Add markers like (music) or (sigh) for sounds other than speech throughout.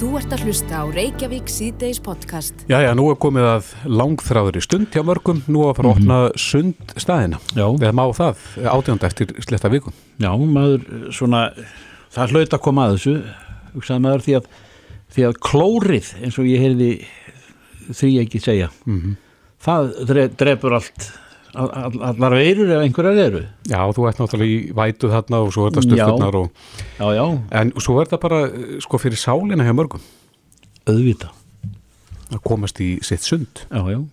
Þú ert að hlusta á Reykjavík síðdeis podcast. Já, já, nú er komið að langþráður í stund hjá mörgum, nú að fara að opna sundstæðina. Já. Eða má það, átjónd eftir sletta vikum. Já, maður svona, það hlaut að koma að þessu, hugsaði maður því að, því að klórið, eins og ég heyrði því ekki segja, það dre, drefur allt, all, all- allar veirur ef einhverjar eru. Já, þú ert náttúrulega í vætu þarna og svo er þetta sturturnar og, Já, já, en svo er þetta bara, eh, sko, fyrir sálina hjá mörgum auðvita. að komast í sitt sund. Já, já.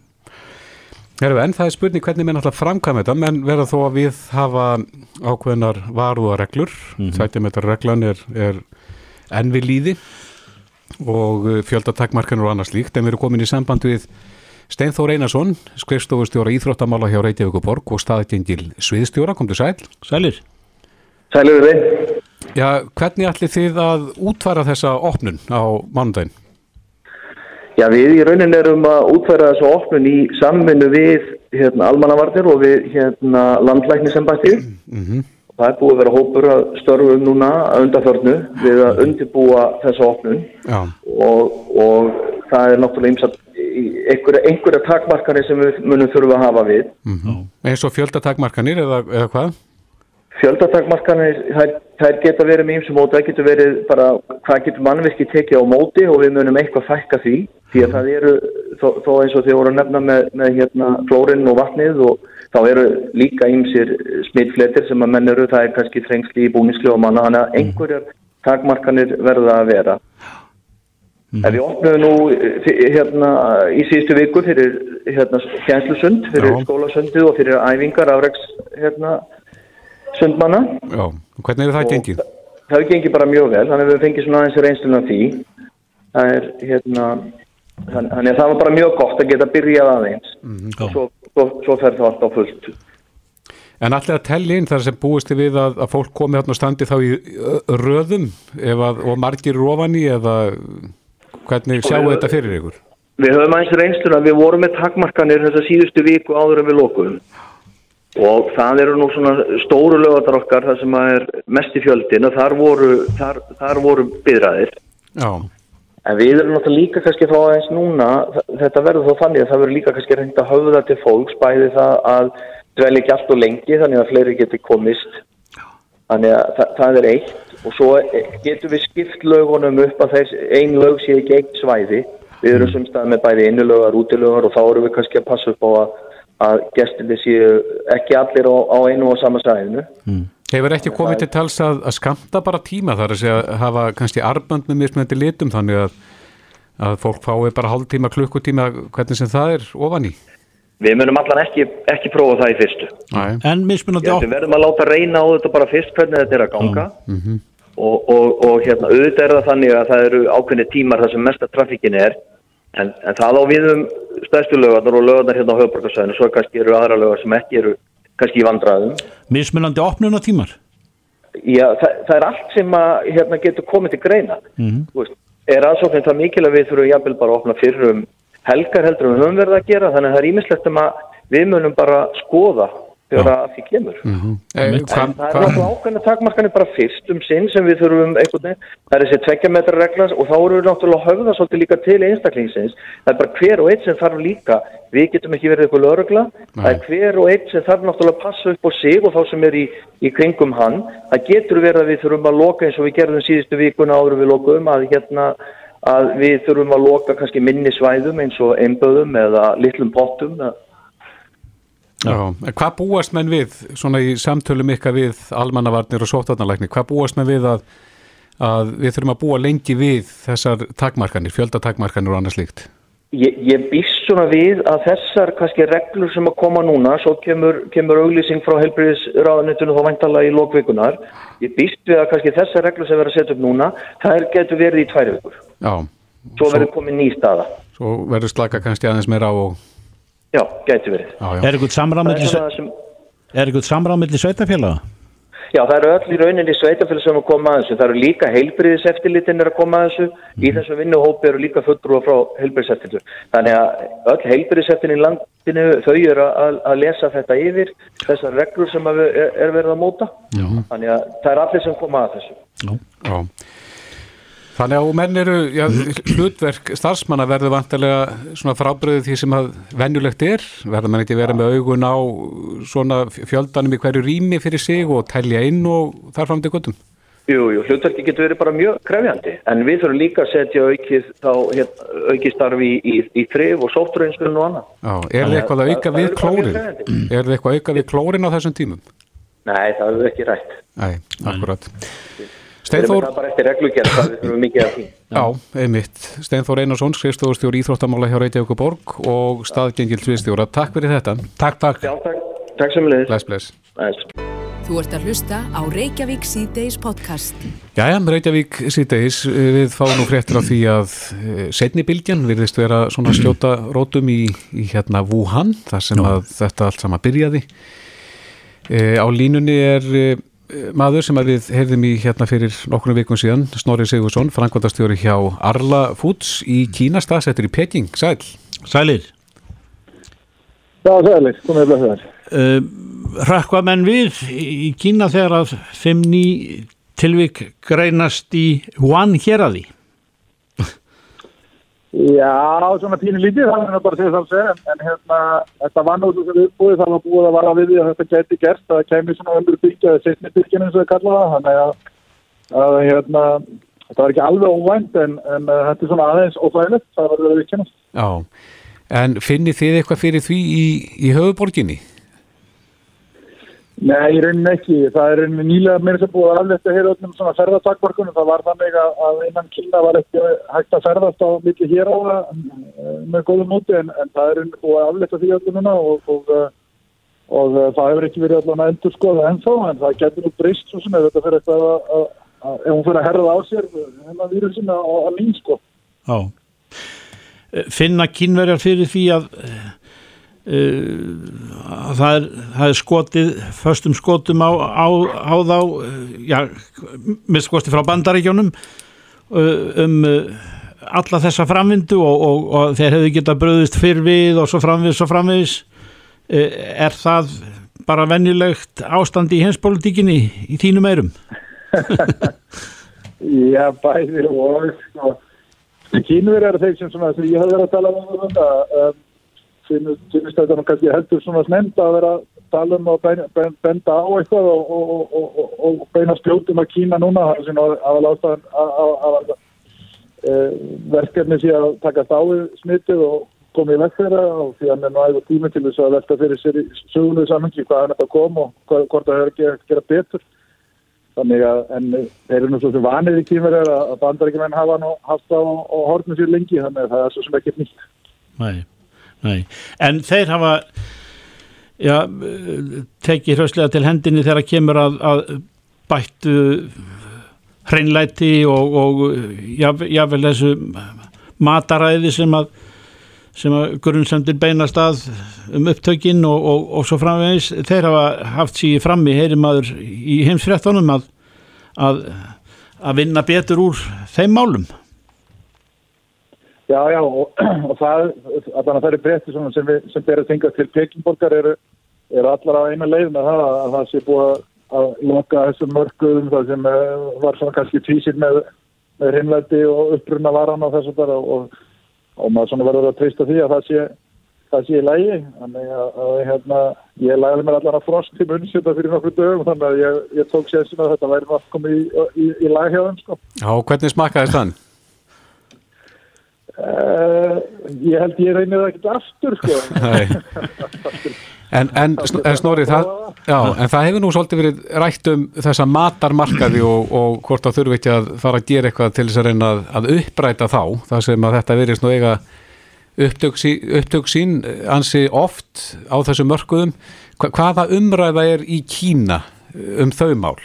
Herru, en það er spurning hvernig menn alltaf framkvæm þetta, menn verða þó að við hafa ákveðnar varúðareglur, mm -hmm. reglan er, er enn við líði og fjöldatakmarkanur og annars líkt, en við erum komin í samband við Steinþór Einarsson, skrifstofustjóra íþróttamála hjá Reykjavíkuborg og staðgengil sviðstjóra, kom til sæl. Sælir. Sæluður þið. Já, hvernig ætli þið að útfæra þessa opnun á mánudaginn? Já, við í raunin erum að útfæra þessu opnun í samvinnu við hérna, almannavarnir og við hérna, landlæknisembætti. Mm Það er búið að vera hópur að störfum núna að undarförnu við að undirbúa þessu opnun Já, og, og það er náttúrulega ymsað einhverja, einhverja takmarkanir sem við munum þurfa að hafa við. mm eins og fjöldatakmarkanir eða, eða hvað? Fjöldatakmarkanir, þær, þær geta verið með ýmsum móti, það getur verið bara hvað getur mannvirki tekið á móti og við munum eitthvað fækka því, því að það eru þó, þó eins og þið voru að nefna með, með hérna klórinn og vatnið og þá eru líka ýmsir smittfletir sem að menn eru, það er kannski trengsli í búningsli og manna, þannig að einhverjar takmarkanir verða að vera. En við opnum nú eh, hérna í síðustu viku fyrir hérna kjænslusund, fyrir Já. skólasundið og fyrir æfingar afreks hérna sundmanna. Já, og hvernig er það Og gengið? Það hefur gengið bara mjög vel, þannig að við fengið svona aðeins reynslun af því. Það er hérna, þann- þannig að það var bara mjög gott að geta byrjað aðeins. Já. Svo, svo, svo fer það allt á fullt. En allir að tellja inn þar sem búist við að, að fólk komi þarna og standi þá í röðum ef að, og margir eru ofan í eða hvernig sjáu við- þetta fyrir ykkur? Við höfum aðeins reynslun að við vorum með takmarkanir þessa síðustu viku áður en við lokuðum. Og það eru nú svona stóru lögatar okkar þar sem að er mest í fjöldin og þar voru, þar, þar voru byðraðir. Já, En við erum náttúrulega líka kannski að fá aðeins núna, þetta verður þó þannig að það verður líka kannski reynd að höfða til fólks, bæði það að dvelja ekki allt og lengi þannig að fleiri geti komist. Þannig að það, það er eitt og svo getum við skipt lögunum upp að þess ein lög sé ekki eitt svæði. Við erum sumstað með bæði innulögar, útilögar og þá erum við kannski að passa upp á að, að gestinni séu ekki allir á, á einu og sama svæðinu. hefur ekki komið til tals að, að skamta bara tíma þar að segja að hafa kannski arband með mismunandi litum þannig að, að fólk fái bara hálftíma, klukkutíma, hvernig sem það er ofan í? Við munum allan ekki, ekki prófa það í fyrstu. Næ, En mismunandi op við verðum að láta reyna á þetta bara fyrst hvernig þetta er að ganga og, og, og hérna auðvitað er það þannig að það eru ákveðni tímar þar sem mesta trafikkin er en, en það á við um stærstu lögarnar og lögarnar hérna á höfuborgarsæðinu svo kannski eru aðra lögar sem ekki eru kannski í vandræðum. mismunandi opnunatímar. Já, það, það er allt sem að hérna getur komið til greina. Þú veist, er aðsóknin það mikil að við þurfum jafnvel bara að opna fyrir um helgar heldur en við höfum verið að gera þannig að það er ímislegt um að við munum bara skoða þegar að því kemur. e, En hva, það er náttúrulega ákveðna takmarkanir bara fyrst um sinn sem við þurfum einhvern veginn, það er þessi tveggja metra reglas og þá eru við náttúrulega að höfða svolítið líka til einstaklingsins, það er bara hver og einn sem þarf líka, við getum ekki verið eitthvað lögregla, það er hver og einn sem þarf náttúrulega að passa upp á sig og þá sem er í, í kringum hann, það getur verið að við þurfum að loka eins og við gerðum síðustu vikuna áður en við lokuðum að hérna að við þurfum að loka kannski minni svæðum eins og einböðum eða litlum pottum. Já, hvað búast menn við svona í samtölum ykkar við almannavarnir og sóttarnalækni, hvað búast menn við að, að við þurfum að búa lengi við þessar takmarkanir, fjöldatakmarkanir og annað slíkt? Ég, ég býst svona við að þessar kannski reglur sem að koma núna, svo kemur, kemur auglýsing frá helbriðisráðanettinu þá væntalega í lókvikunar. Ég býst við að kannski þessar reglur sem verður að setja upp núna, það er, getur verið í tvær vikur. Já, Svo verður komið ný staða. svo verður slaka kannski aðeins meira á og, Já, getur verið. já, já. Er eitthvað samráð Það já, það eru öll í rauninni sveitafélag sem að koma að þessu. Það eru líka heilbriðiseftirlitin er að koma að þessu. Í þessum vinnuhópi eru líka fulltrúa frá heilbriðiseftirlitu. Þannig að öll heilbriðiseftirlitin í landinu, þau eru að, að lesa þetta yfir, þessar reglur sem er, er verið að móta. Já. Þannig að það er allir sem koma að þessu. Já. Já. Þannig að menn eru, já, hlutverk starfsmanna verður vantarlega svona frábriðið því sem að venjulegt er, verður mann ekki verið með augun á svona fjöldanum í hverju rými fyrir sig og telja inn og þar fram til guttum? Jú, jú, hlutverki getur verið bara mjög krefjandi, en við þurfum líka að setja aukið, þá, aukið starfi í, í, í þrif og sóttureinspilin og annað. Já, er þið eitthvað að auka við klórin? Er þið eitthvað að auka við klórin á þessum tímum? Nei, það er ekki rætt. Nei, akkurat. Steinþór... Það er bara eftir reglugjörð, það er þurfum mikið af því. Já, einmitt. Steinþór Einarsson, skrifstofustjóri Íþróttamála hjá Reykjavík borg og staðgengil sviðstjóra. Takk fyrir þetta. Takk, takk. Já, takk. Takk sem leðis. Bless, bless. Bless. Þú ert að hlusta á Reykjavík C-Days podcast. Jæja, Reykjavík C-Days, við fáum nú fréttir af því að setni bylgjan virðist vera svona skjóta rótum í, í hérna Wuhan, þar sem Jó. að þetta allt sama byrjaði. E, á línunni er e, maður sem við heyrðum í hérna fyrir nokkrum vikun síðan, Snorri Sigursson, frangvandastjóri hjá Arla Foods í Kína staðsettur í Peking. Sæl. Sælir. Já, sælir. Komið að blessa þér. Uh, Rökkva menn við í Kína þegar að fimm ný tilvik greinast í að því? Já, svona pínu lítið, það er bara að segja það að segja, en, hérna, þetta var nú sem við búið, það var búið að vara við því að þetta geti gert, það kemur svona öllur byrkja, eða setni byrkjana eins og það kallaða, þannig að, að hérna, þetta var ekki alveg óvænt, en, en uh, þetta er svona aðeins óþægilegt, það var verið að vikina. Já, en finnir þið eitthvað fyrir því í, í höfuborginni? Nei, í rauninni ekki. Það er rauninni nýlega mér sem búið að afletta hér öllum svona ferðartakvarkunum. Það var þannig að innan Kína var ekki hægt að ferðast á milli hér á það eh, með góðum úti en, en það er rauninni búið að afletta því öllum núna og, og, og, og það hefur ekki verið allan að endur skoða ennþá en það getur nú breyst svo sem ef þetta fyrir eitthvað að, að, að ef hún fyrir að herða á sér hennar vírusin að, að mín sko. Já. Finna kínverjar fyrir því að það er, það er skotið förstum skotum á, á, á þá já, með skoti frá bandaríkjónum um alla þessa framvindu og, og, og þeir hefðu getað bröðist fyrr við og svo framvið svo framviðis er það bara venjulegt ástand í henspolitíkinni í þínum eirum? (laughs) Já, bæði og sko, eru þeir sem sem ég hef verið að tala um þetta um finnst þetta kannski heldur svona snemmt að vera að tala um og benda á eitthvað og, og, og, og beina spjótum að Kína núna það aðal ástæðan að verkefni sé að takast á smittið og komið vekk og því að hann nú ægur tími til þess að velta fyrir sér í sögulegu samhengi hvað hann er að koma og hvort það er ekki að gera betur. Þannig að en þeir eru nú svo sem vanið í kímur er að bandaríkjumenn hafa nú haft á og hortnum sér lengi þannig að það er svo sem ekki nýtt. Nei Nei. En þeir hafa já, tekið hrauslega til hendinni þegar kemur að, að bættu hreinlæti og, og jável þessu mataræði sem að að grunnsendir beinast að um upptökinn og, og, og svo framvegis þeir hafa haft síði frammi heyrimaður í heimsfréttunum að, að að vinna betur úr þeim málum Já, já, og, (clears throat) og það, allan að það eru breytti sem, sem að tenga til Pekingborgar eru, eru allar á eina leið með það að það sé búið að loka þessum mörgum það sem eh, var svona kannski tvísir með, með hinnleiti og uppruna varan og þess að það og, og maður svona verður að treysta því að það sé, það sé í lægi, þannig að, hérna, ég læði mér allar að frost í munnsita fyrir nokkur dögum, þannig að ég, ég tók sérsum að þetta væri náttúrulega komið í, í, í læg hjá þeim, sko. Já, hvernig smakkaði þann? Uh, ég held ég reynir það ekki aftur sko. (laughs) En, en, en Snorri það, já, en það hefur nú svolítið verið rætt um þessa matarmarkaði og, og hvort það þurfi ekki að fara að gera eitthvað til þess að reyna að, að uppræta þá það sem að þetta verið svona eiga upptök, sí, upptök sín ansi oft á þessu mörkuðum. Hvaða umræða er í Kína um þau mál?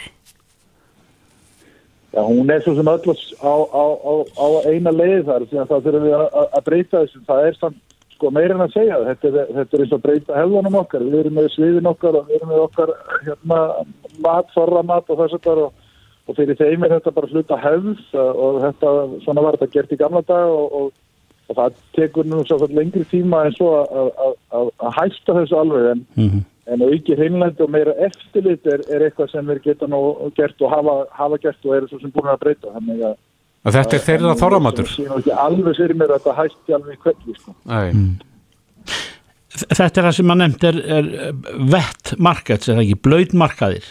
Já, hún er svo sem öll á, á, á, á eina leið þar því að það þurfum við að, að breyta þessu. Það er samt sko meirinn að segja þetta er, þetta er eins og breyta hefðunum okkar. Við erum með sviðin okkar og við erum með okkar hérna, mat, forra mat og þess að og, og fyrir þeim er þetta bara sluta hefð og þetta, svona var þetta gert í gamla dag og, og, og það tekur nú svo lengri tíma en svo að, hæsta þessu alveg en mm -hmm en auki hreinlænt og meira eftirlit er, er eitthvað sem við getum gert og hafa, hafa gert og eru svo sem búin að breyta. Þannig að, að þetta er þeirra þorramatur alveg fyrir mér að þetta hætti alveg í kvelli sko. Nei, Þetta er það sem maður nefnd er, er vett markaðs, er það ekki, blöyt markaðir?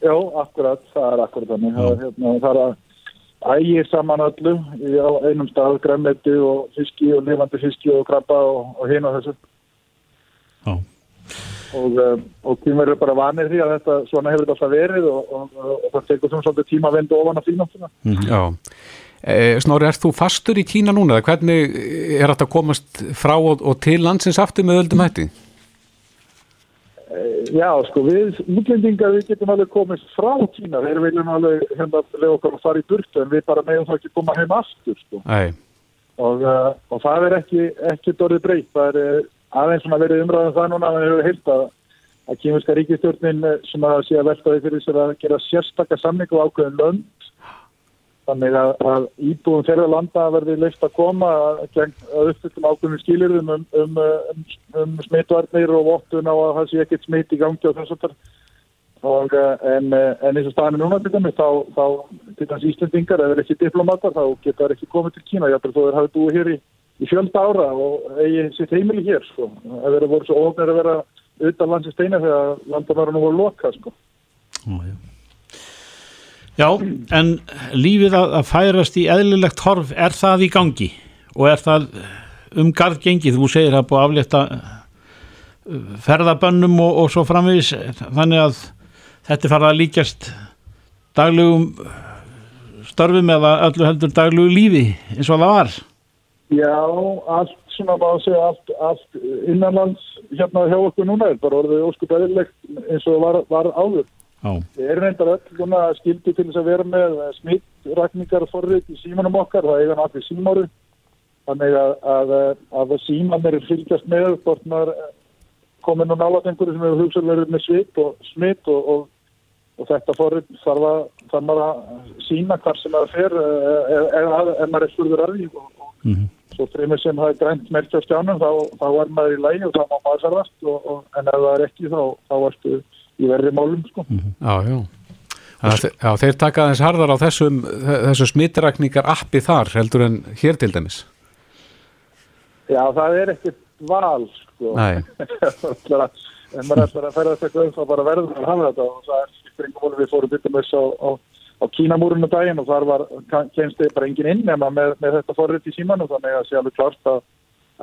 Já, akkurat, það er akkurat þannig. Það er, hérna, það er að ægir saman öllu í á einum stað græmmetti og fiski og lifandi fiski og krabba og, og hinn og þessu. Já, og, um, og eru bara vanir því að þetta svona hefur þetta alltaf verið og, og, og, og það tekur svona svolítið tíma að venda ofan að því náttúrulega já e, Snorri, ert þú fastur í Kína núna? eða Hvernig er þetta að komast frá og, og til landsins aftur með öldum hætti? Já, sko, við útlendingar við getum alveg komist frá Kína þeir viljum alveg hérna lega okkur að fara í burtu en við bara meðum það ekki koma heim aftur sko. Nei, og, og það er ekki, ekki dorðið breytt það er aðeins svona verið umræðan það núna að við hefur heilt að að kýmurska ríkistjórnin uh, sem að sé að veltaði fyrir sér að gera sérstakka samning og ákveðin lönd. Þannig að, að íbúðum þeirra landa verði leist að koma að, að uppfyllum ákveðin skilirðum um, um, um, um smitvarnir og vottun á að það sé ekkert smitt í gangi og þess að og uh, en, en eins og staðan er núna til dæmis þá, þá til dæmis Íslandingar eða ekki diplomatar þá geta þeir ekki komið til Kína jafnvel þó þeir hafi búið hér í, í fjölda ára og eigi sitt heimili hér sko. að þeir voru svo ofnir að vera utan landsins steina þegar landamæra nú voru loka sko. já, já. Já, en lífið að, að færast í eðlilegt horf, er það í gangi og er það um garð gengið, þú segir að búið aflétta uh, ferðabönnum og, og svo framvegis, þannig að þetta farið að líkjast daglugum störfum eða öllu heldur daglugu lífi eins og það var. Já, allt svona má að segja allt, allt innanlands hérna hjá okkur núna er bara orðið óskup eðlilegt eins og var, var áður. Já, Við erum reyndar öll skildi til þess að vera með smittrakningar og forrið í símanum okkar, það eiga allir símáru þannig að, að, að símanir fylgjast með hvort maður komin á nálat einhverju sem hefur hugsað verið með smitt og smitt og, og, og þetta forrið þarf að þarf maður að sína hvar sem það fer ef maður er spurður að því og, og Mhm. Svo fremur sem það er grænt merkja á stjánum þá, þá er maður í lægi og þá má maður ferðast og, og, en ef það er ekki þá, þá ertu í verri málum sko. já, já. Þannig að þe- Já, þeir taka aðeins harðar á þessum, þessu smitrakningar appi þar heldur en hér til dæmis. Já, það er ekkert val sko. En (laughs) maður ætlar að ferðast eitthvað um þá bara verður maður að hafa þetta og það er máli við fórum byttum þess á, á, Kínamúrunu daginn og þar var, kemst þið bara engin inn nema með, með þetta forrið í símanu þannig að sé alveg klart að,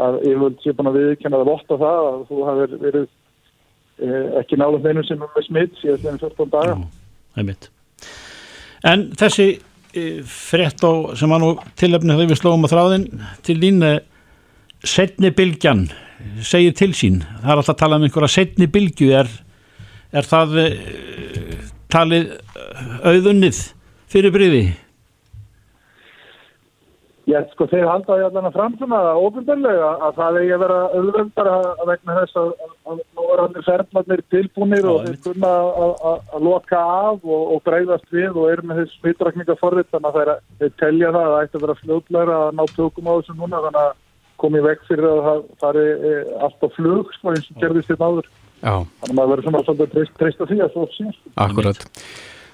að yfirvöld sé búin að viðkynna það votta það að þú hafir verið eh, ekki nálega þeinu sem er með smitt síðast enn 14 daga. einmitt. En þessi e, frétt á sem var nú tilöfni þegar við slóum á þráðin til þín e, setni bylgjan segir til sín, það er alltaf að tala um einhverja setni bylgju, er, er það e, talið auðunnið fyrir bryði? Já, sko, þeir halda því allan að framsuna það óbyrðanlega að það eigi að vera auðvöldar að vegna þess að, nú er allir ferðlarnir tilbúnir og þeir kunna að, loka af og, og breyðast við og eru með þess smittrakninga forrið þannig að þeir, telja það að það ætti að vera fljóðlega að ná tökum á þessu núna þannig að komi vekk fyrir að það fari e, allt á flug sko, eins og gerðist þetta áður já, þannig að maður verður svona svolítið treyst, treyst að því að svo síðan sko. akkurat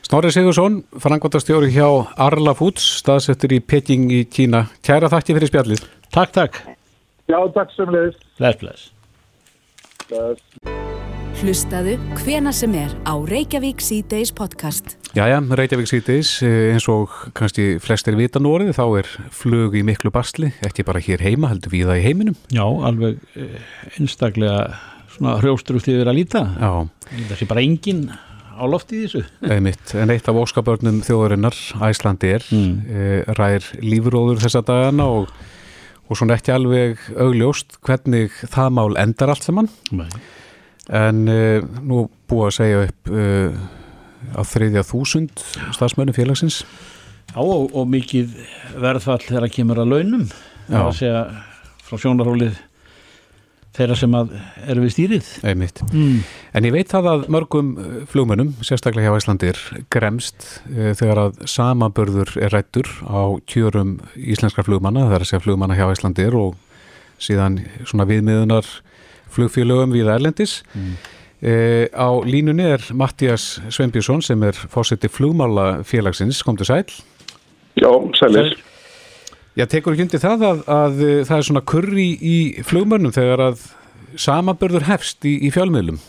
Snorri Sigursson, frangvandastjóri hjá Arla Foods, staðsettur í Peking í Kína. Kæra þakki fyrir spjallið. Takk, takk. Já, takk sem leiðist Bless, bless. Hlustaðu hvena sem er á Reykjavík C-Days podcast. Jæja, Reykjavík síðdeis, eh, eins og kannski flestir vita nú orðið, þá er flug í miklu basli, ekki bara hér heima, heldur við það í heiminum. Já, alveg e, einstaklega svona hrjóstruft yfir að líta. Já, Það sé bara engin á lofti í þessu. en eitt af óskabörnum þjóðarinnar, Æslandi er, mm. rær lífuróður þessa dagana og, og svona ekki alveg augljóst hvernig það mál endar allt saman. Nei. En uh, nú búið að segja upp uh, á þriðja þúsund stafsmönnum félagsins. Já, og, og mikið verðfall þegar að kemur að launum. Það var að frá sjónarhólið þeirra sem að eru við stýrið. Einmitt. Mm. En ég veit það að mörgum uh, flugmönnum, sérstaklega hjá Íslandir, gremst uh, þegar að samaburður er rættur á kjörum íslenskra flugmanna, það er að segja flugmanna hjá Íslandir og síðan svona viðmiðunar flugfélögum við Erlendis. Mm. á línunni er Mattias Sveinbjörnsson sem er fósetti flugmála félagsins, kom til sæl. Já, sælir. Já, tekur ekki undir það að, að uh, það er svona kurri í flugmönnum þegar að samabörður hefst í, í fjölmiðlum?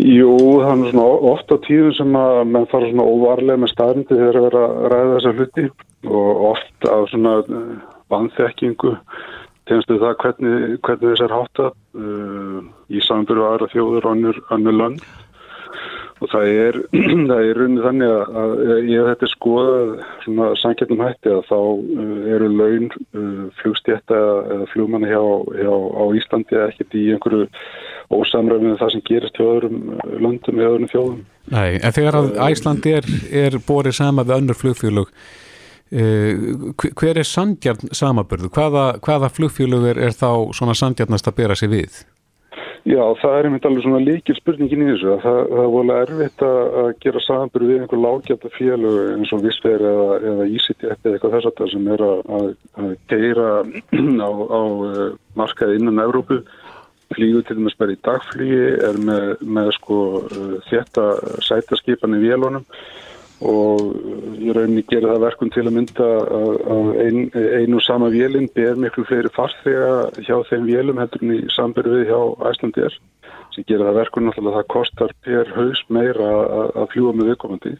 Jú, það er svona ofta tíðum sem að menn fara svona óvarlega með staðrindi þegar að vera að ræða þessa hluti og oft af svona vanþekkingu tegnastu það hvernig, hvernig þess er hátta uh, í samfélag aðra þjóður og önnur, önnur land og það er, (clears throat) það er raunin þannig að, að ég hef þetta skoðað svona samkjöndum hætti að þá uh, eru laun uh, flugstjætta eða flugmanni hjá, hjá á Íslandi ekkert í einhverju ósamræfið það sem gerist hjá öðrum uh, löndum eða öðrum þjóðum. Nei, en þegar að Æslandi er, er borið sama við önnur flugfélug uh, hver er sandjarn samabörðu? Hvaða, hvaða flugfélug er, er þá svona sandjarnast að bera sig við? Já, það er einmitt alveg svona líkil spurningin í þessu. Það, það er volið erfitt að gera samanbyrju við einhver lágjata félög eins og Vissver eða, eða EasyJet eða eitthvað þess að það sem er að, að, geira (clears throat) á, á eh, markaði innan Európu. Flígu til dæmis bara í dagflígi er með, með sko eh, þetta sætaskipan í vélunum og ég rauninni gera það verkum til að mynda að ein, einu sama vélinn ber miklu fleiri farþega hjá þeim vélum heldur en í sambyrfið hjá Æslandir sem gera það verkum náttúrulega að það kostar per haus meira að fljúa með viðkomandi.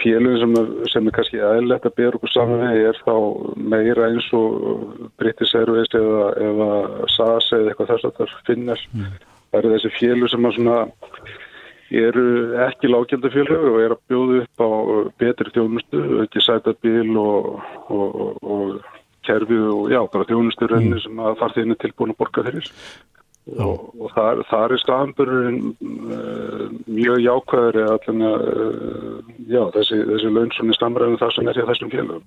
Pélun sem, sem er kannski aðlætt að bera okkur saman með er þá meira eins og British Airways eða, eða SAS eða eitthvað þess að það finnast. Mm. Það eru þessi fjölu sem að svona eru ekki lágjaldafélög og er að bjóða upp á uh, betri þjónustu, ekki sæta bíl og, og, og kerfið og já, bara þjónustu rauninni mm. sem að farþeginn er tilbúin að borga þeirri og, og þar, þar er staðanbörurinn uh, mjög jákvæður eða allavega uh, já, þessi, þessi launsonni stamræðin það sem er í þessum félögum.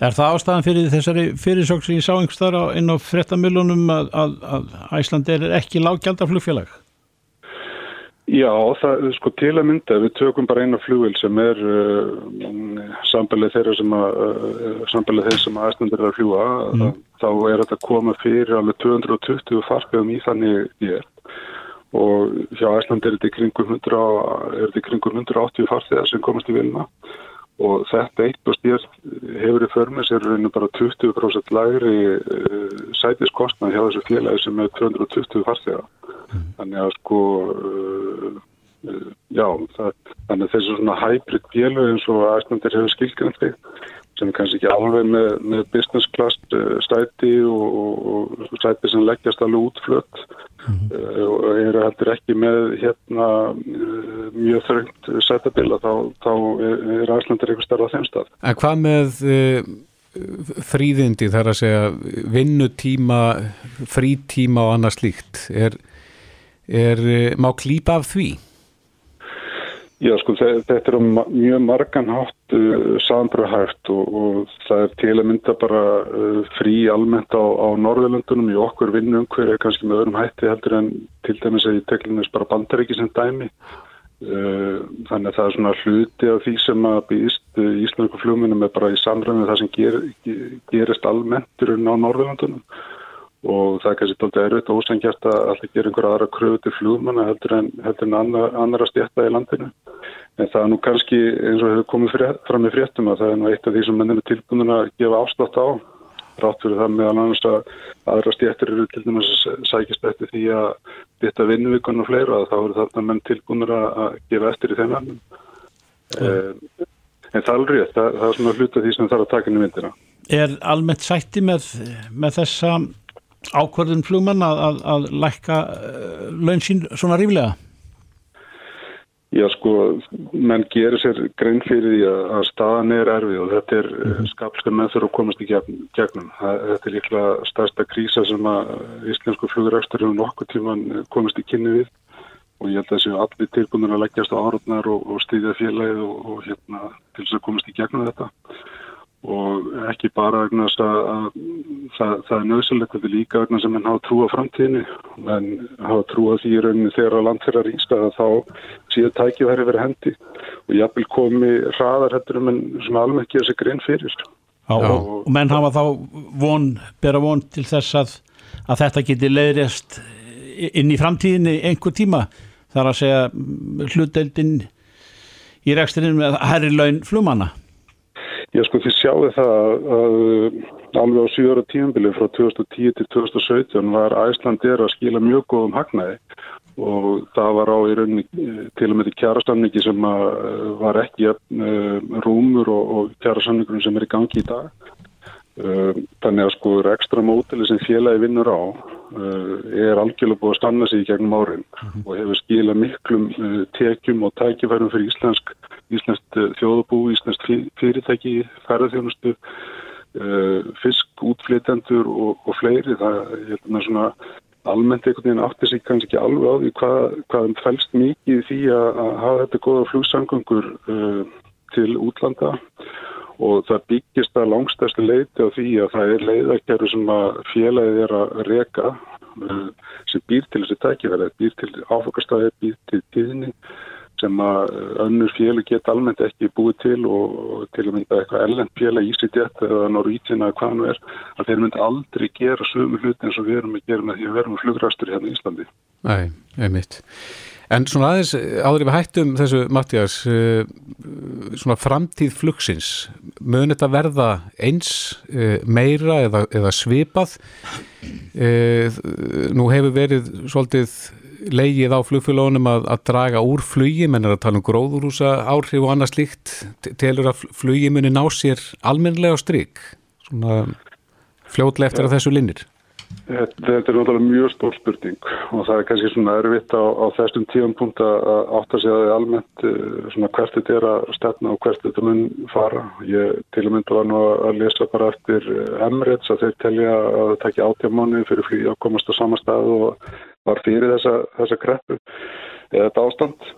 Er það ástæðan fyrir þessari fyrirsók sem ég sá einhverstaðar inn á frettamilunum að, að, að Æsland er ekki lágjaldaflugfélag? Já, það, sko til að mynda, við tökum bara eina flugil sem er uh, sambalið þeirra sem að, uh, sambalið þeirra sem aðstændir er að fljúa, mm. þá er þetta koma fyrir alveg 220 fargöðum í þannig ég er og hjá Æsland er þetta í kringum 180 farþegar sem komast í vilna og þetta eitt og stjórn hefur í förmið sér rauninu bara 20% lægri uh, sætiskostnað hjá þessu félagi sem er 220 farþegar mm. þannig að sko uh, uh, já, það, þannig að þessu svona hybrid bjölu eins og aðstændir hefur skilgjandi sem er kannski ekki alveg með, með business class uh, stæti og, og, og stæti sem leggjast alveg útflött mm. uh, og eru heldur ekki með hérna uh, mjög þröngt sætabila þá, þá er, aðstændir eitthvað starf á þeim stað. En hvað með fríðindi þar að segja vinnutíma, frítíma og annað slíkt er er, eh, má klýpa af því? Já, sko, þetta er um mjög margan hátt uh, sambröðhæft og, og það er til að mynda bara uh, frí almennt á, á Norðurlöndunum í okkur vinnum hver er kannski með öðrum hætti heldur en til dæmis að ég teklinist bara bandaríki sem dæmi. Uh, þannig að það er svona hluti af því sem að býðist íslensku fljóminum er bara í samræðinu það sem ger, gerist almennt á Norðurlöndunum og það er kannski doldið erfitt og ósengjast að alltaf gera einhverja aðra kröfu til flugmanna heldur en, heldur en annar, annara stjætta í landinu. En það er nú kannski eins og hefur komið frétt, fram í fréttum að það er nú eitt af því sem menninu tilbúinuna að gefa afslátt á. Rátt fyrir það meðal annars að aðra stjættir eru til dæmis að sækist eftir því að bytta vinnuvíkun og fleira og þá eru þarna menn tilbúinur að gefa eftir í þeim ennum. Mm. En það er alveg rétt, það, það er svona hluta því sem þarf að taka inn í myndina. Er almennt sætti með, með þessa ákvörðun flugmann að, að, að lækka uh, laun sín svona ríflega? Já sko, menn gerir sér grein fyrir því að, að staðan er erfið og þetta er mm -hmm. skapskar með þurfa að komast í gegnum. Þetta er líklega stærsta krísa sem að íslensku flugurækstur hefur nokkuð tíman komast í kynni við og ég held að þessu allir tilbúinur að leggjast á árotnar og, og stýðja félagið og, og hérna til þess að komast í gegnum þetta og ekki bara vegna þess að, að það, það er nöðsynlegt þetta líka vegna sem henn hafa trú á framtíðinu en hafa trú á því rauninni þegar að land þeirra rýnska að þá síðan tækið væri verið hendi. Og jafnvel komi hraðar hættur um enn sem ekki að segja grein fyrir. Já, og, og menn hafa þá von, bera von til þess að, að þetta geti leiðrest inn í framtíðinu einhver tíma. Þar að segja hlutdeldin í reksturinn með herri laun flumanna Já sko þið sjáu það að, alveg á 7 ára tíumbili frá 2010 til 2017 var Æsland er að skila mjög góðum hagnaði og það var á í rauninni eh, til og með því kjærasamningi sem var ekki rúmur og, og kjærasamningunum sem er í gangi í dag. Þannig að sko ekstra mótili sem félagi vinnur á er algjörlega búið að stanna sig í gegnum árin -hmm. og hefur skila miklum tekjum og tækifærum fyrir íslensk, íslenskt þjóðabú, íslenskt fyrirtæki, færðarþjónustu, fiskútflitendur og, og fleiri. Það er svona almennt einhvern veginn átti sig kannski ekki alveg á því hvað, hvað fælst mikið því að, að hafa þetta goða flugsangungur uh, til útlanda. Og það byggist að langstæstu leiti á því að það er leiðakjæru sem að félagið er að reka uh, sem býr til þessi tækifæri, býr til áfokastæði, býr til tíðning sem að önnur fjölu geta almennt ekki búið til og, til að mynda eitthvað ellend fjöla í sitt jætt eða Norvítina eða hvað nú er að þeir myndi aldrei gera sömu hluti eins og við erum að gera með því að við erum flugrastur hérna í Íslandi. Nei, einmitt. En svona aðeins áður við hættum þessu Mattias, eh, svona framtíð flugsins, mun þetta verða eins eh, meira eða, eða svipað? Eh, nú hefur verið svolítið leigið á flugfélagunum að, að draga úr flugi, menn er að tala um gróðurúsa áhrif og annað slíkt, telur að flugi muni ná sér almenlega stryk, svona fljótlega eftir að þessu linnir? Þetta er náttúrulega mjög stór spurning og það er kannski svona erfitt á, á þessum tíum punkt að átta sig að það er almennt eh, svona hvert þetta er að stefna og hvert þetta mun fara. Ég til og mynda var nú að lesa bara eftir Emirates að þeir telja að það takja átjámáni fyrir flýja að komast á sama stað og var fyrir þessa, þessa kreppu eða þetta ástand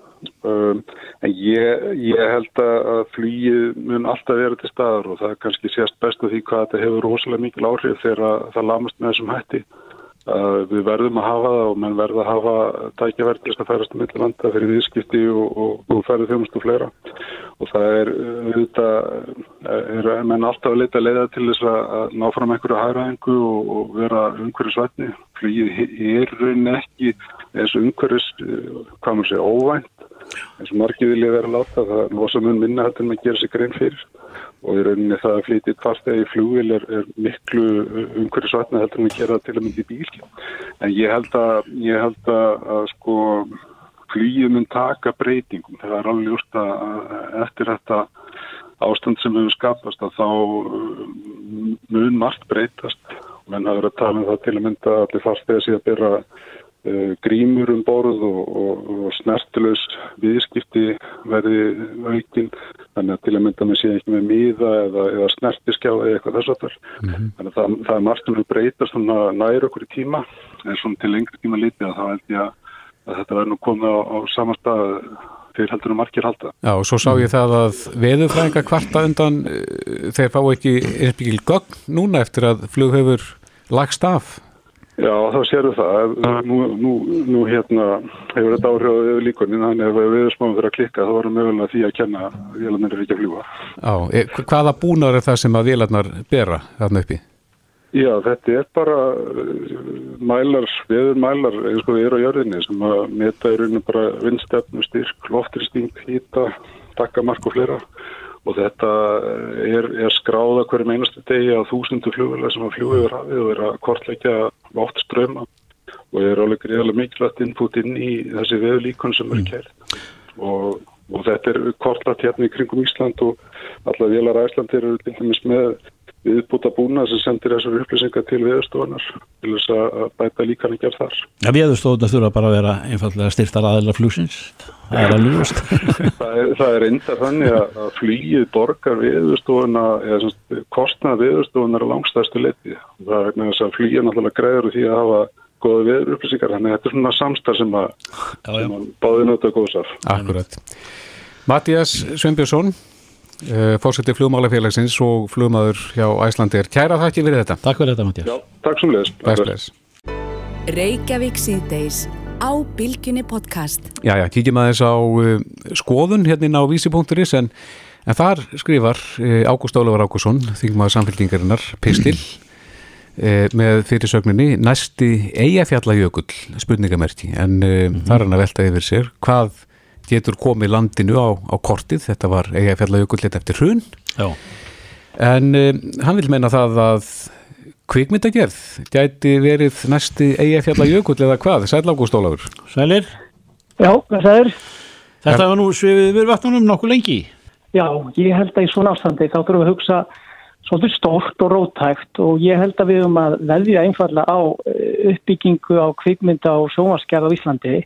um, en ég, ég held að flýið mun alltaf vera til staðar og það kannski sést bestu því hvað þetta hefur rosalega mikil áhrif þegar það lamast með þessum hætti. Við verðum að hafa það og menn verða að hafa tækjaverðist að færast um millilanda fyrir viðskipti og, og, og færið þjómast og fleira. Og það er auðvitað, er menn alltaf að leita leiða til þess að ná fram einhverju hæraðingu og, og vera umhverju svætni. Flýið er raunin ekki eins og umhverjus, hvað maður segja, óvænt eins og margir vilja vera láta, það losa mun minna hættin að gera sig grein fyrir. Og í rauninni það að flytja farstegi í flugil er, er miklu umhverju svætna heldur en að gera til að myndi bíl. En ég held að, ég held að, að sko flýið mun taka breytingum. Það er alveg just að eftir þetta ástand sem hefur skapast að þá mun margt breytast. Menn hafa verið að tala um það til að mynda allir farstegi síðan byrja uh, grímur um borð og, og, og snertilegs viðskipti verði aukinn þannig að til að mynda með sé ekki með miða eða, eða snertiskjá eða eitthvað þess að mm -hmm. þannig að það, það er margt sem breytast nær okkur í tíma en svona til lengri tíma litið að þá held ég að, að þetta verður nú komið á, á sama stað fyrir heldur um margir halda. Já og svo sá ég það að veðurfræðinga kvarta undan eh, þeir fá ekki einspíkil gögn núna eftir að flug hefur lagst af. Já, þá séru það. Nú, nú, nú hérna hefur þetta áhrif á líkunin, þannig að ef við smáum fyrir að klikka þá varum mögulega því að kenna að vélarnar er ekki að fljúa. Já, e, hvaða búnar er það sem að vélarnar bera þarna uppi? Já, þetta er bara uh, mælar, veður mælar eins og við erum á jörðinni sem að meta í rauninu bara vindstefnu, styrk, loftrýsting, hýta, takkamark og fleira og þetta er, er skráða hverjum einastu degi að þúsundu fljóðulega sem að fljúi yfir hafið og er að kortleikja váttströma og er alveg greiðilega mikilvægt input inn í þessi veðulíkun sem eru kært. Og, og þetta er kortlagt hérna í kringum Ísland og alla velar Æsland eru með viðbúta búna sem sendir þessar upplýsingar til viðstofunar til þess að bæta líkan ekki af þar. Ja, viðstofunar þurfa bara að vera einfallega styrtar aðeila flugsins það er alveg just. (laughs) það er, það er enda þannig að flýið borgar viðstofuna eða kostnað viðstofunar á langstæðstu leti. Það er vegna þess að flýið náttúrulega greiður því að hafa goða viður upplýsingar, þannig að þetta er svona samstarf sem að, að báði náttúrulega góðsaf. Akkurat. Mattias Sveinbjörnsson Eh, fórseti flugmálafélagsins og flugmaður hjá Æslandir. Kæra þakki fyrir þetta. Takk fyrir þetta Mattias. Já, takk sem leðis. Reykjavík síðdeis á Bilginni podcast. Já, já, kíkjum aðeins á uh, skoðun hérna á vísi.is en, en þar skrifar uh, Ágúst Ólafur Ágússon, þingmaður samfélkingarinnar, Pistil (clears throat) með fyrirsögninni næsti eigafjallajökull spurningamerki en mm -hmm. þar er hann að velta yfir sér hvað getur komið landinu á, á kortið, þetta var eiga fjallajökullit eftir hrun En um, hann vil meina það að kvikmyndagerð gæti verið næsti eigafjalla jökull eða hvað, Sæll Ágúst Ólafur. Sælir, Já, er? þetta var nú svifið yfir vatnunum nokkuð lengi. Já, ég held að í svona ástandi þá þurfum við að hugsa svolítið stórt og rótækt og ég held að við höfum að veðja einfalla á eh, uppbyggingu á kvikmynda og sjónvarskerð á Íslandi.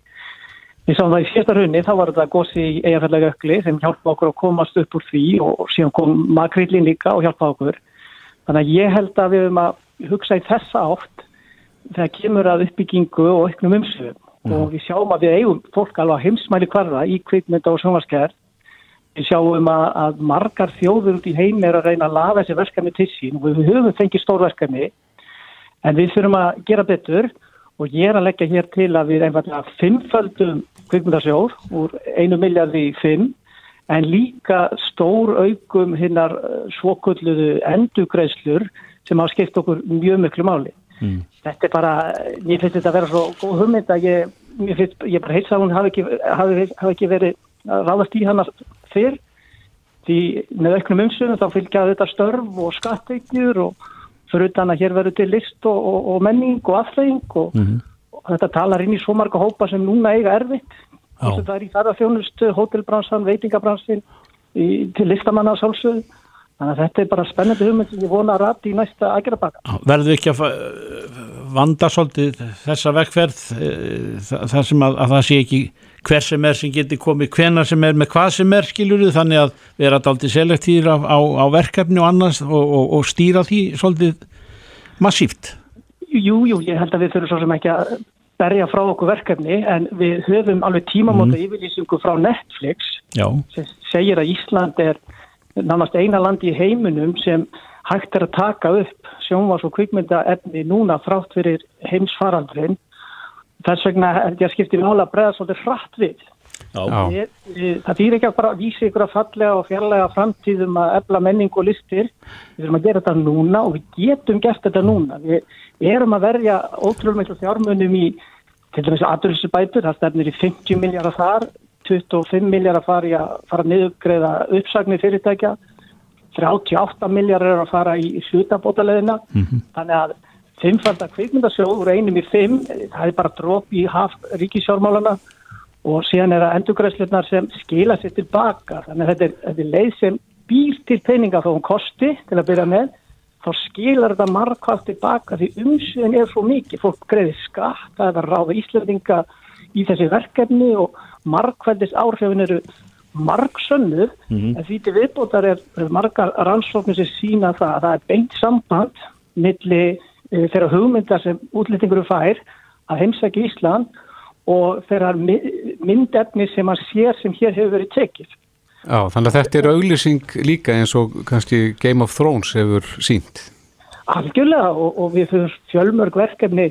Við sáum það í fyrsta runni, þá var þetta gósi í eigafjallega ökli sem hjálpa okkur að komast upp úr því og síðan kom makrillin líka og hjálpa okkur. Þannig að ég held að við höfum að hugsa í þessa átt þegar kemur að uppbyggingu og auknum umsöfum og við sjáum að við eigum fólk alveg á heimsmæli kvarða í kvikmynda og sjónvarskerð Við sjáum að, að margar þjóður út í heim er að reyna að lafa þessi verkefni til sín og við höfum fengið stórverkefni en við þurfum að gera betur. og ég er að leggja hér til að við einfallega fimmföldum kvikmyndasjór úr einu miljardi fimm en líka stór aukum hinnar svokulluðu endugreislur sem hafa skipt okkur mjög miklu máli. Mm. Þetta er bara, ég finnst þetta að vera svo góð hugmynd að ég, ég, finnst, ég bara heilsa hún hafi ekki, hafi, hafi ekki verið að ráðast í hana fyrr því með auknum umsöðum þá fylgja þetta störf og skatteikjur og fyrir utan að hér verður til list og, og, og menning og afþreying og, mm -hmm. og þetta talar inn í svo marga hópa sem núna eiga erfitt. Þess að það er í ferðarfjónustu, hótelbransan, veitingabransin í, til listamanna sálsöðu þannig að þetta er bara spennandi hugmynd sem ég vona að rati í næsta aðgerðabaka. Verður ekki að vanda svolítið þessa vekkferð þar sem að, að það sé ekki hver sem er sem getur komið hvenar sem er með hvað sem er skiljuru þannig að vera aldrei selektíður á, á, á verkefni og annars og, og, og stýra því svolítið massíft Jú, jú, ég held að við þurfum svo sem ekki að berja frá okkur verkefni en við höfum alveg tímamóta mm. yfirlýsingu frá Netflix Já. sem segir að Ísland er nánast eina landi í heiminum sem hægt er að taka upp sjónvars og kvikmyndaefni núna frátt fyrir heimsfaraldrin þess vegna er ég að skipti mála að bregða svolítið hratt við. Ég, ég, það þýr ekki að bara vísi ykkur að fallega og fjarlæga framtíðum að efla menning og listir. Við þurfum að gera þetta núna og við getum gert þetta núna. Við, við erum að verja ótrúlega miklu þjármunum í til dæmis aðdurisubætur, það stefnir í 50 miljardar þar 25 miljardar fara, fara að niðugreiða uppsagnir fyrirtækja. 38 miljardar er að fara í hlutabótaleðina mm -hmm. þannig að fimmfaldar kvikmyndasjóður einum í fimm, það er bara dróp í ríkisjármálana og síðan er það endurgræslunar sem skila sér tilbaka, þannig að þetta er, þetta er leið sem býr til peninga þá hún kosti til að byrja með, þá skilar þetta margkvæmt tilbaka því umsvegin er svo mikið, fólk greiðir skatt það að ráða íslendinga í þessi verkefni og margkvæmdis áhrifin eru margsönnuð. Mm -hmm. en því til viðbótar er margar rannsóknir sem sína það að það er beint samband milli þeirra hugmyndar sem útlýtingur fær að heimsækja Ísland og þeirra myndefni sem að sér sem hér hefur verið tekið. Já, þannig að þetta er auglýsing líka eins og kannski Game of Thrones hefur sínt. Algjörlega og, og við fyrir fjölmörg verkefni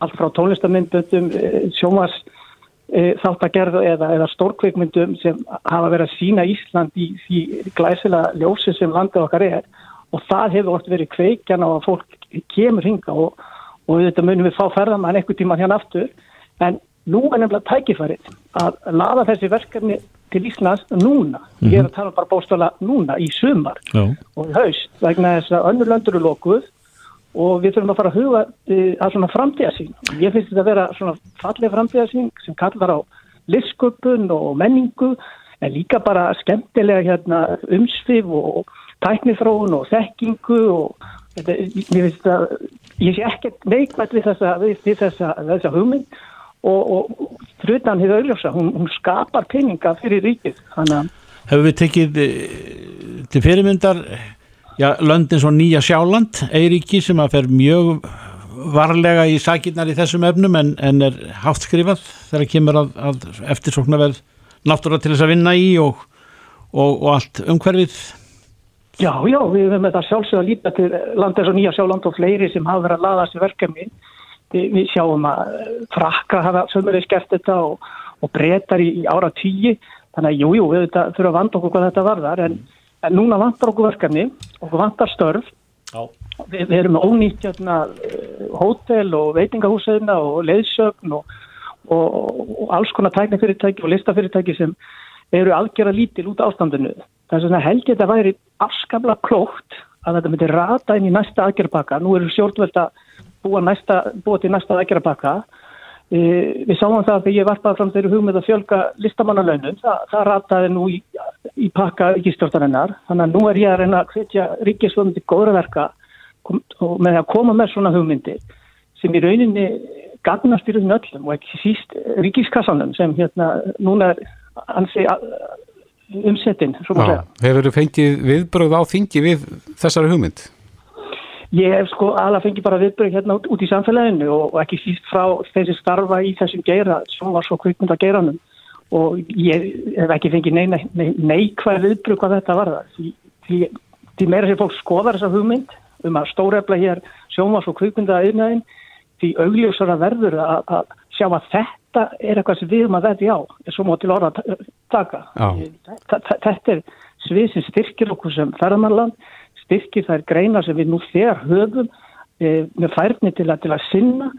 allt frá tónlistamindböndum, sjómas e, þáttagerð eða, eða stórkveikmyndum sem hafa verið að sína Ísland í því glæsilega ljósi sem landið okkar er og það hefur oft verið kveikjan á að fólk kemur hinga og, og þetta munum við fá ferðamann einhver tíma hérna aftur en nú er nefnilega tækifærið að laða þessi verkefni til Íslands núna, mm -hmm. ég er að tala bara bóstala núna í sumar Já. og í haust vegna þess að önnur löndur eru lokuð og við þurfum að fara að huga uh, að svona framtíðasín ég finnst þetta að vera svona falleg framtíðasín sem kallar á listsköpun og menningu en líka bara skemmtilega hérna, umsvið og tæknifróun og þekkingu og þetta, ég sé ekkert neikvægt við þessa, við, þessa, þessa hugmynd og, og frutan hefur auðljósa, hún, hún skapar peninga fyrir ríkið Hefur við tekið til fyrirmyndar já, löndin svo nýja sjáland Eiríki sem að fer mjög varlega í sakirnar í þessum efnum en, en er hátt skrifað þegar kemur að, að eftirsóknarverð náttúrulega til þess að vinna í og, og, og allt umhverfið Já, já, við höfum þetta sjálfsög að líta til landa eins og nýja sjáland og fleiri sem hafa verið að laða þessi verkefni. Við, sjáum að frakka hafa sömurlega skert þetta og, og breytar í, í ára tíu. Þannig að jú, jú, við þurfum að vanda okkur hvað þetta varðar en, en núna vantar okkur verkefni, okkur vantar störf. Vi, við erum með ónýtt hérna, hótel og veitingahúsina og leiðsögn og, og, og alls konar tæknifyrirtæki og listafyrirtæki sem eru aðgera lítil út ástandinu. Þess vegna held ég að þetta væri afskapla klókt að þetta myndi rata inn í næsta aðgerðbakka. Nú eru stjórnvöld að búa, næsta, búa til næsta aðgerðbakka. E, við sáum það þegar ég varpaði fram þeirri hugmynd að fjölga listamannalaunum. Það, það rataði nú í, í pakka ríkistjórnarinnar. Þannig að nú er ég að reyna að hvetja ríkisvöndi góðra verka kom, og með að koma með svona hugmyndir sem í rauninni gagnast í rauninu öllum og ekki síst ríkiskassanum sem hérna núna er ansi umsettin, svo maður segja. Hefur þú fengið viðbröð á þingi við þessari hugmynd? Ég hef sko alveg fengið bara viðbröð hérna út, út í samfélaginu og, og ekki síst frá þeir sem starfa í þessum geira, sem var svo kvikmynda geiranum og ég hef ekki fengið neina, neikvæð viðbröð hvað þetta var það. Því, því, því meira sem fólk skoðar þessa hugmynd um að stórefla hér sjónvars og kvikmynda auðnaðin, því augljósara verður að, að sjá að þetta er eitthvað sem við erum að veðja á, er svo mótil orða að taka. Þetta er svið sem styrkir okkur sem ferðarmannland, styrkir þær greina sem við nú þegar höfum e, með færni til að, til að sinna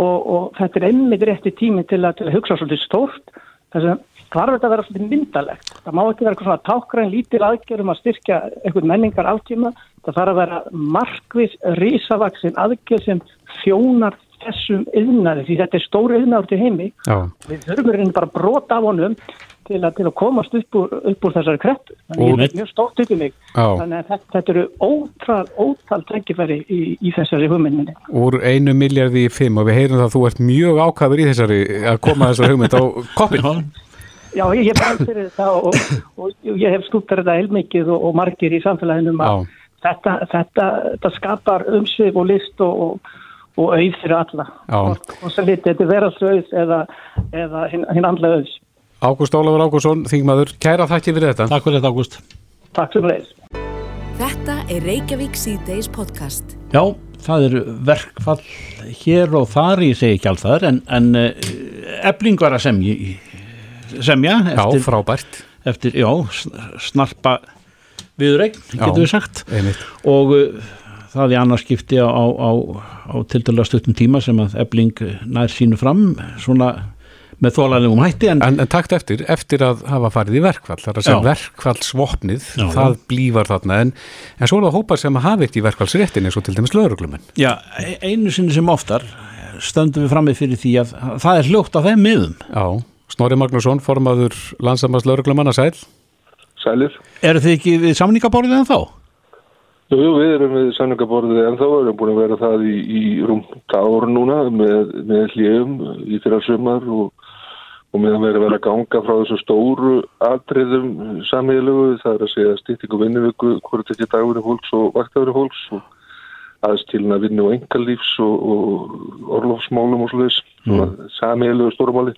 og, og þetta er einmitt rétti tími til að, til að hugsa svolítið stórt. Þess að þarf þetta að vera svolítið myndalegt. Það má ekki vera eitthvað svona tákgræn lítil aðgerðum að styrkja eitthvað menningar áttíma. Það þarf að vera markvis, risavaksin aðgerð sem fjónar þessum yðnaði því þetta er stóri yðnaður til heimi. Já. við þurfum reynir bara að brota af honum til að, til að komast upp úr, upp úr þessari kreppu. Þannig að ég er mjög stótt upp í mig. Já. þannig að þetta, þetta eru ótal, ótal tengifæri í, í þessari hugmyndinni. Úr einu miljardi í fimm og við heyrum það að þú ert mjög ákvæður í þessari að koma þessari hugmynd á (laughs) koppin Já, ég hef bara fyrir þetta og, og, og ég hef skúptar þetta heilmikið og, og margir í samfélaginu um að þetta, þetta, þetta skapar umsvið og list og og auð fyrir alla. Og, og svo litið þetta verðarsauð eða, eða hinn, hinn andla auðs. Ágúst Ólafur Ágússon, þingmaður, kæra þakki fyrir þetta. Takk fyrir þetta Ágúst. Takk fyrir þetta Þetta er Reykjavík C-Days podcast. Já, það eru verkfall hér og þar, ég segi ekki allt þar en, en ebling var að semja semja eftir, Já, frábært. eftir, já, snarpa viðregn, getur við sagt. einmitt. og það er annarskipti á, á, á, á tildalega stuttum tíma sem að ebling nær sínu fram svona með þólanlegum hætti en, en, en takt eftir, eftir að hafa farið í verkvall þar að segja verkvallsvopnið það blívar þarna en, en svo er það hópar sem að hafa eitt í verkvallsréttin eins og til dæmis lögurglumenn Já, einu sinni sem oftar stöndum við fram með fyrir því að það er hljótt á þeim miðum. Já, Snorri Magnússon, formaður landsamast lögurglumanna Sæl. Sælir. Eru þið ekki við samningabórið en þá? Jú, við erum við sanningaborðið en þá erum búin að vera það í, í rúmt ár núna með, með hljöfum í fyrra sumar og, og meðan við erum verið að ganga frá þessu stóru atriðum samíðilegu, það er að segja stýttingu vinnuvíku, hvort ekki dagurinn fólks og vaktagurinn fólks og aðstíluna vinnu og engalífs og, og orlofsmálum og slúðis, mm. samíðilegu stórumáli.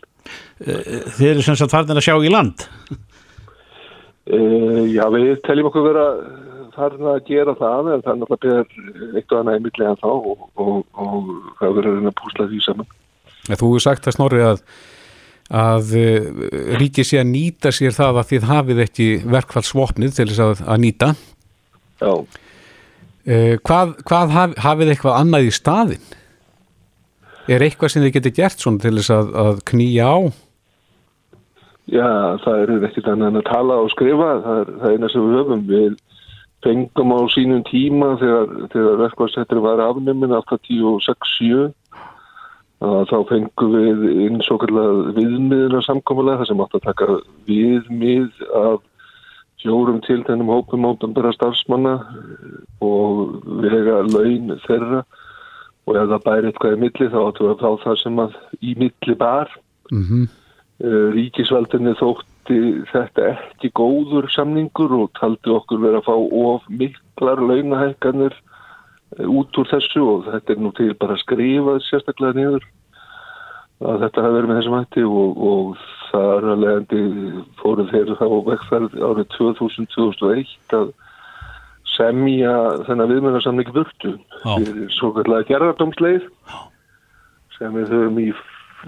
Eh, þið eru sem sagt þarna að sjá í land? E, já, við teljum okkur vera farin að gera það en það er náttúrulega eitt og annað einmittlega þá og, og, og það verður að púsla því saman. Þú hefur sagt að snorri að, að eh, ríkið sé að nýta sér það að þið hafið ekki verkfallsvopnið til þess að, að nýta. Já. Eh, hvað, hvað haf, hafið eitthvað annað í staðin? Er eitthvað sem þið getur gert svona til þess að, að knýja á? Já, það er ekkert annað en að tala og skrifa, það er, það er eina sem við höfum. Við fengum á sínum tíma þegar, þegar verkvæðsettir var afnuminn 86-7 þá fengum við eins og viðmiðuna samkomulega þar sem átt að taka viðmið af fjórum til þennum hópum átanbæra starfsmanna og vega laun þeirra og ef það bæri eitthvað í milli þá áttu að þá það sem að í milli bar mm -hmm. Ríkisveldinni þótt taldi þetta ekki góður samningur og taldi okkur verið að fá of miklar launahækkanir eh, út úr þessu og þetta er nú til bara að skrifa sérstaklega niður að þetta hafi verið með þessum hætti og, og það er að leiðandi fóruð þeirra þá vekferð árið 2000-2001 að semja þennan viðmjörnarsamningi burtu fyrir svo kallega gerðardómsleið sem við höfum í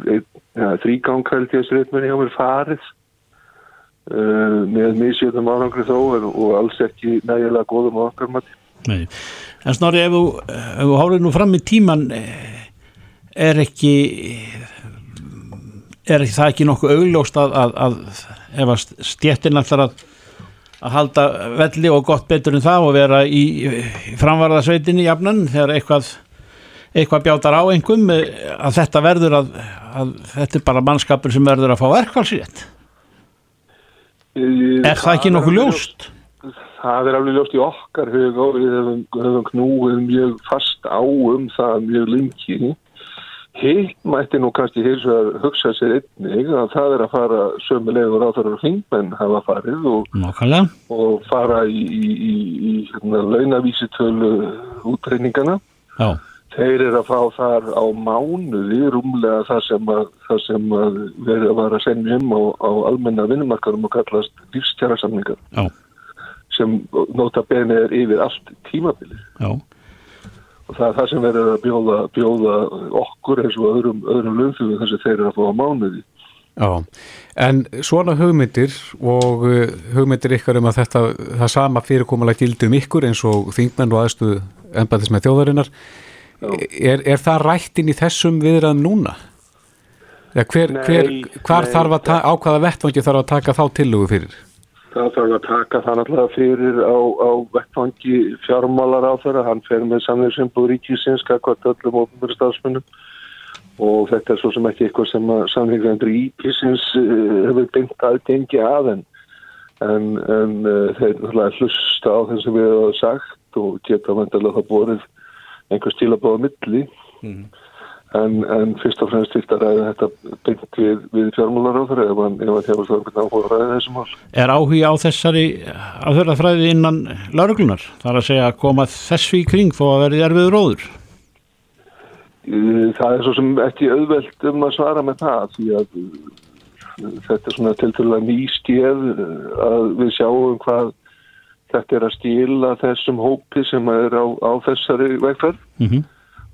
ja, þrýgang held ég að sreitmenni á mér farið Uh, með misjöðum árangri þó og alls ekki nægilega góðum okkar mati. Nei, en snorri ef þú hálfur nú fram í tíman eh, er ekki er ekki það ekki nokkuð augljóst að, að, að ef að stjettin ætlar að að halda velli og gott betur en það og vera í, í framvarðasveitinni jafnan þegar eitthvað eitthvað bjátar á einhverjum að þetta verður að, að þetta er bara mannskapur sem verður að fá verkvælsrétt Er það ekki nokkuð ljóst? Það er alveg ljóst í okkar hug og við höfum, knúið mjög fast á um það mjög lengi. Hitt mætti nú kannski heils að hugsa sér einnig að það er að fara sömulegur á þar og hringmenn hafa farið og, og fara í, í, í, í hérna, launavísitölu útreyningana. Já. Þeir eru að fá þar á mánuði rúmlega það sem að, það sem að verið að vara að sennja um á, á almenna vinnumarkarum og kallast lífstjara samningar. Já sem nota beni er yfir allt tímabilið. Já. Og það er það sem verður að bjóða, bjóða okkur eins og öðrum, öðrum lögfjögum þess að þeir eru að fá á mánuði. Já, en svona hugmyndir og uh, hugmyndir ykkar um að þetta, það sama fyrirkomulega gildur um ykkur eins og þingmenn og aðstuð ennbæðis með þjóðarinnar, er, er það rættin í þessum viðraðum núna? Ja, hver, Nei, hver, hvar nei, þarf að, ta- á hvaða vettvangi þarf að taka þá tillugu fyrir? Það þarf að taka það náttúrulega fyrir á, á vettvangi fjármálar á þeirra. Hann fer með samverðsimbúð ríkisins, kakvart öllum ofnbjörn stafsmunum og þetta er svo sem ekki eitthvað sem að samverðind ríkisins uh, hefur beint aðgengi að en, en, en uh, þeir náttúrulega hlusta á þeim sem við hefum sagt og geta vandarlega það borið einhver stílabóða milli. En, en fyrst og fremst þýtt að ræða þetta beint við, við fjármálar á þeirra ef hann ef hann hefur það einhvern áhuga að ræða þessum mál. Er áhugi á þessari að höfða fræði innan lauruglunar? Það er að segja að koma þessu í kring þó að verði erfiður róður. Það er svo sem ekki auðvelt um að svara með það því að uh, þetta er svona tiltölulega nýskeið uh, að við sjáum hvað þetta er að stila þessum hópi sem er á, á þessari vegferð Mm -hmm.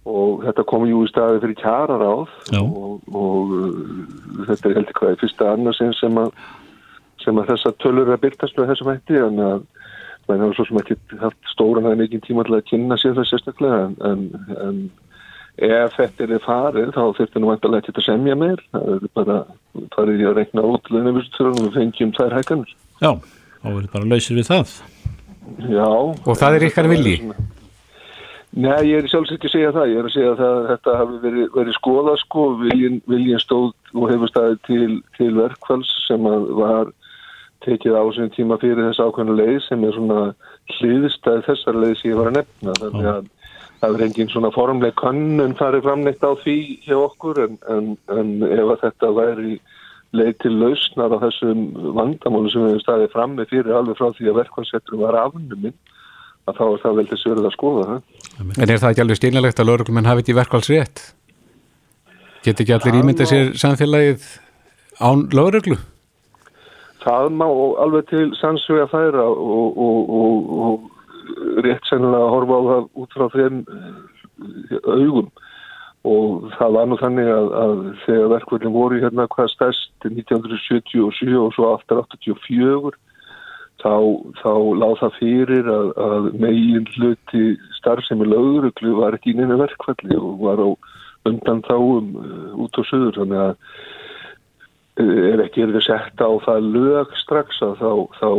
og þetta kom jú í staði fyrir kjararáð Já. og, og uh, þetta er heldur hvað í fyrsta annarsinn sem að sem að þessa tölur er að byrtast með þessum hætti en að menn hafa svo sem ekki haft stóran eða mikið tíma til að kynna sér það sérstaklega en, en, en ef þetta er farið þá þurftum við vantarlega ekki að semja meir það er bara farið í að rekna út og við fengjum þær hækkanir Já, þá verður bara lausir við það. Já Og það er ykkar vilji? Nei, ég er sjálfs ekki að segja það. Ég er að segja það að þetta hafi verið, verið skoða sko, viljin, viljin stóð og hefur staðið til, til verkfalls sem að var tekið á sem tíma fyrir þess ákveðnu leið sem er svona hliðstæð þessar leið sem ég var að nefna. Þannig að það er engin svona formleg könnun farið framneitt á því hjá okkur en, en, en ef að þetta væri leið til lausnar á þessum vandamálu sem við hefum staðið fram með fyrir alveg frá því að verkfallsetturum var afnuminn að þá er það vel þess verið að skoða það. En er það ekki alveg stýrnilegt að lauruglumenn hafi þetta í verkvælsrétt? Get ekki allir ímynda sér samfélagið án lauruglu? Það má alveg til sannsvega færa og, og, og, og rétt sennilega að horfa á það út frá þeim augum og það var nú þannig að, að þegar verkvöldin voru hérna hvað stærst 1977 og svo aftur 84 þá, þá láð það fyrir að, að megin hluti starfsemi lögreglu var ekki inn í verkvalli og var á undan þáum uh, út á söður þannig að uh, ef ekki er við sett á það lög strax að þá, þá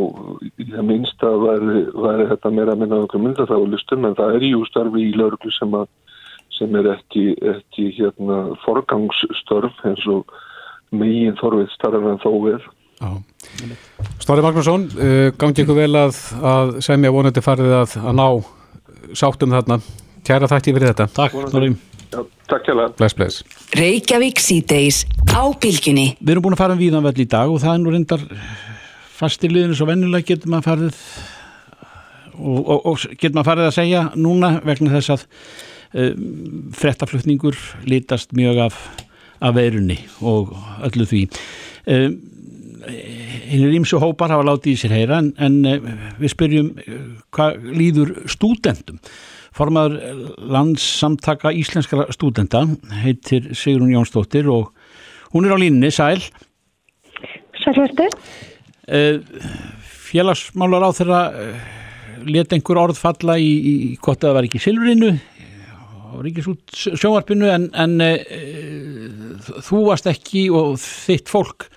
í það minnsta væri, væri þetta meira að minna okkur mynda þá lustum en það er jú starfi í lögreglu sem, að, sem er ekki, ekki hérna, forgangsstörf eins og megin þorfið starf en þó er Já. Snorri Magnússon, uh, gangi ykkur vel að, að semja vonandi farið að, að ná sáttum þarna. Kæra þætti fyrir þetta. Takk, Snorri. Já, takk hjá Bless, bless. Reykjavík síðdeis á bylgjunni. Við erum búin að fara um víðanvell í dag og það er nú reyndar fastir liðinu svo vennilega getur maður farið og, og, og getur maður farið að segja núna vegna þess að frettaflutningur lítast mjög af, af veirunni og öllu því. Um, hinnir ímsu hópar hafa látið í sér heyra en, en eh, við spyrjum eh, hvað líður stúdendum formaður landssamtaka íslenskara stúdenda heitir Sigrun Jónsdóttir og hún er á línni, sæl. Sælvertu? Eh, félagsmálar á þeirra let einhver orð falla í, í hvort það var ekki silfrinu og ríkisút sjónvarpinu en, en e, þú varst ekki og þitt fólk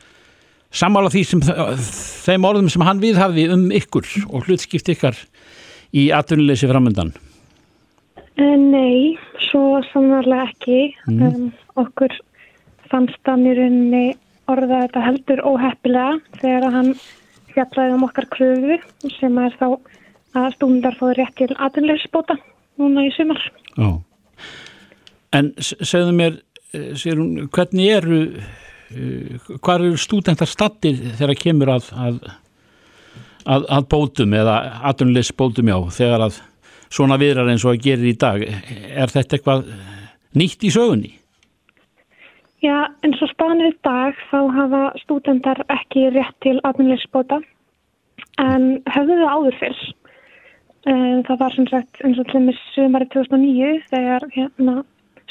sammála því sem þeim orðum sem hann viðhafði um ykkur og hlutskipt ykkar í atvinnuleysi framöndan? Uh, nei, svo sannarlega ekki. Um, okkur fannst hann í rauninni orða þetta heldur óheppilega þegar hann fjallaði um okkar kröfu sem er þá að stúndar fóði rétt til atvinnleysbóta núna í sumar. Já. En segðu mér, eh, Sigrún, hvernig eru, uh, hvað eru stúdentar stattir þegar kemur að, að, að, að bótum eða atvinnulegs bótum já, þegar að svona viðrar eins og að gerir í dag, er þetta eitthvað nýtt í sögunni? Já, eins og spanið í dag þá hafa stúdendar ekki rétt til atvinnleysbóta en höfðu þau áður fyrr. Eh, Það var sem sagt eins og til dæmis sumari 2009 þegar hérna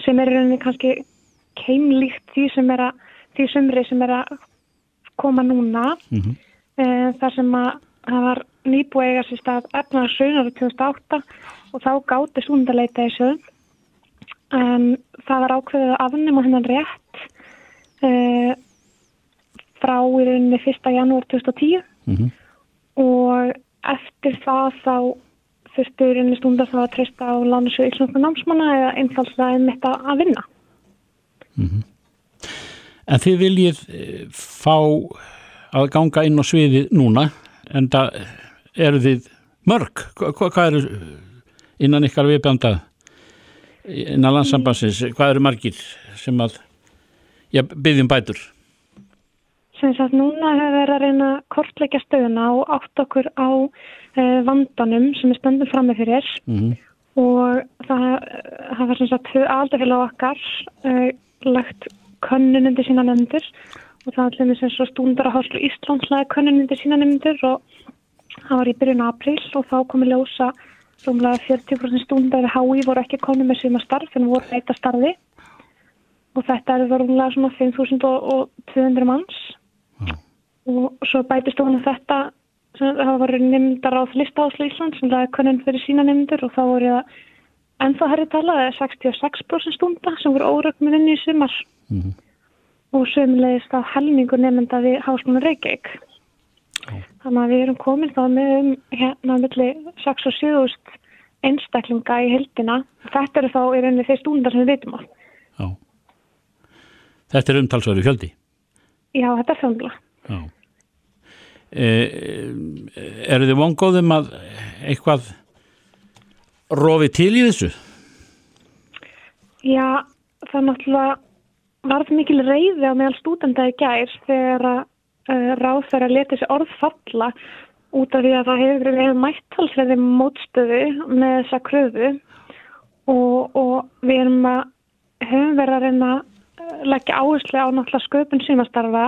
sem er í rauninni kannski keimlíkt því sem er að því sumri sem er að koma núna Mhm. eh, þar sem að það var nýbúið eiga sér stað efnaðarsaunar 2008 og þá gáti stúndaleita í sögum en það var ákveðið að afnema hennan rétt uh, frá í rauninni 1. janúar 2010 Mhm. og eftir það þá þurftu í rauninni stundar þá að treysta á lánasjóð íslensku námsmanna eða einfaldslega einmitt að vinna. En þið viljið eh, fá að ganga inn á sviði núna, en það eru þið mörg, Hva, hva- hvað eru innan ykkar viðbjanda innan landsambansins, hvað eru margir sem að já, byggjum bætur? Sem sagt núna hefur verið að reyna að kortleggja stöðuna og átt okkur á uh, vandanum sem við stöndum frammi fyrir. Mhm. og það eh, hafa sem sagt aldrei okkar uh, lagt könnun undir sína nefndur og það er allir sem svo stúndar að háslu Íslandslega könnun undir sína nefndur og það var í byrjun apríl og þá komi ljósa rúmlega 40% stúndar HÍ voru ekki komin með síma starf en voru eitthvað starfi. Og þetta er rúmlega svona 5200 manns og svo bætist ofan að þetta sem það voru nefndar á listaháslu Íslands sem það er könnun fyrir sína nefndur og þá voru það ennþá herri talað eða 66% stúnda sem voru órökmin inn í sumar Mhm. og sömulegist að helmingur nefnda við Háskólan Reykjavík þannig að við erum komin þá með um hérna milli 6 og 7 einstaklinga í heldina þetta eru þá í rauninni þeir stúndar sem við veitum á Já. Þetta er umtalsverðu fjöldi. Já þetta er þjóðlega Já. E, eru þið vongóðum að eitthvað rofi til í þessu? Já, það náttúrulega varð mikil reyði á meðal stúdenda í gær þegar að uh, ráðferða leti þessi orð falla út af því að það hefur verið mættalsverði mótstöðu með þessa kröfu og, og við erum að höfum verið að reyna leggja áherslu á náttúrulega sköpun símastarfa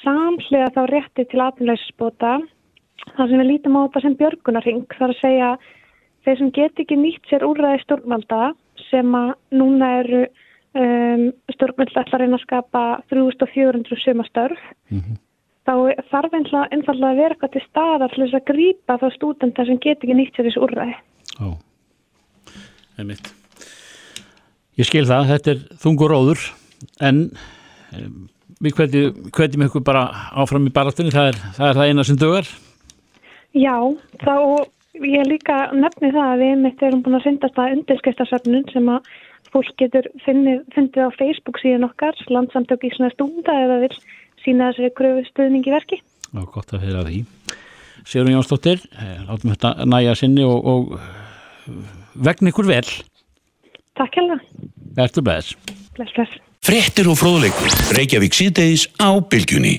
samhliða þá rétti til atvinnleysisbóta þar sem við lítum á þetta sem björgunarring þar að segja þeir sem get ekki nýtt sér úrræði stjórnvalda sem að núna eru um, stjórnvald ætla að reyna að skapa 3400 sumastörf þá þarf einfallega að vera eitthvað til staðar til þess að grípa þá stúdenta sem get ekki nýtt sér þessu úrræði. Já, einmitt. Ég skil það, þetta er þungur róður, en við hvetjum, ykkur bara áfram í baráttunni, það er það, er það eina sem dögar. Já, þá ég líka nefni það að við mitt erum búin að syndast að undirskristasöfnun sem að fólk getur finnið, fundið á Facebook síðan okkar, landsamtök í svona stúnda eða vil sína þessari gröfu stuðningi verki. Já, gott að að því. Sigrun Jónsdóttir, eh, látum þetta næja sinni og, og eh, vegna ykkur vel. Takk hérlega. Ertu bless. Bless, bless. Fréttir og fróðleikur. Reykjavík síðdeis á bylgjunni.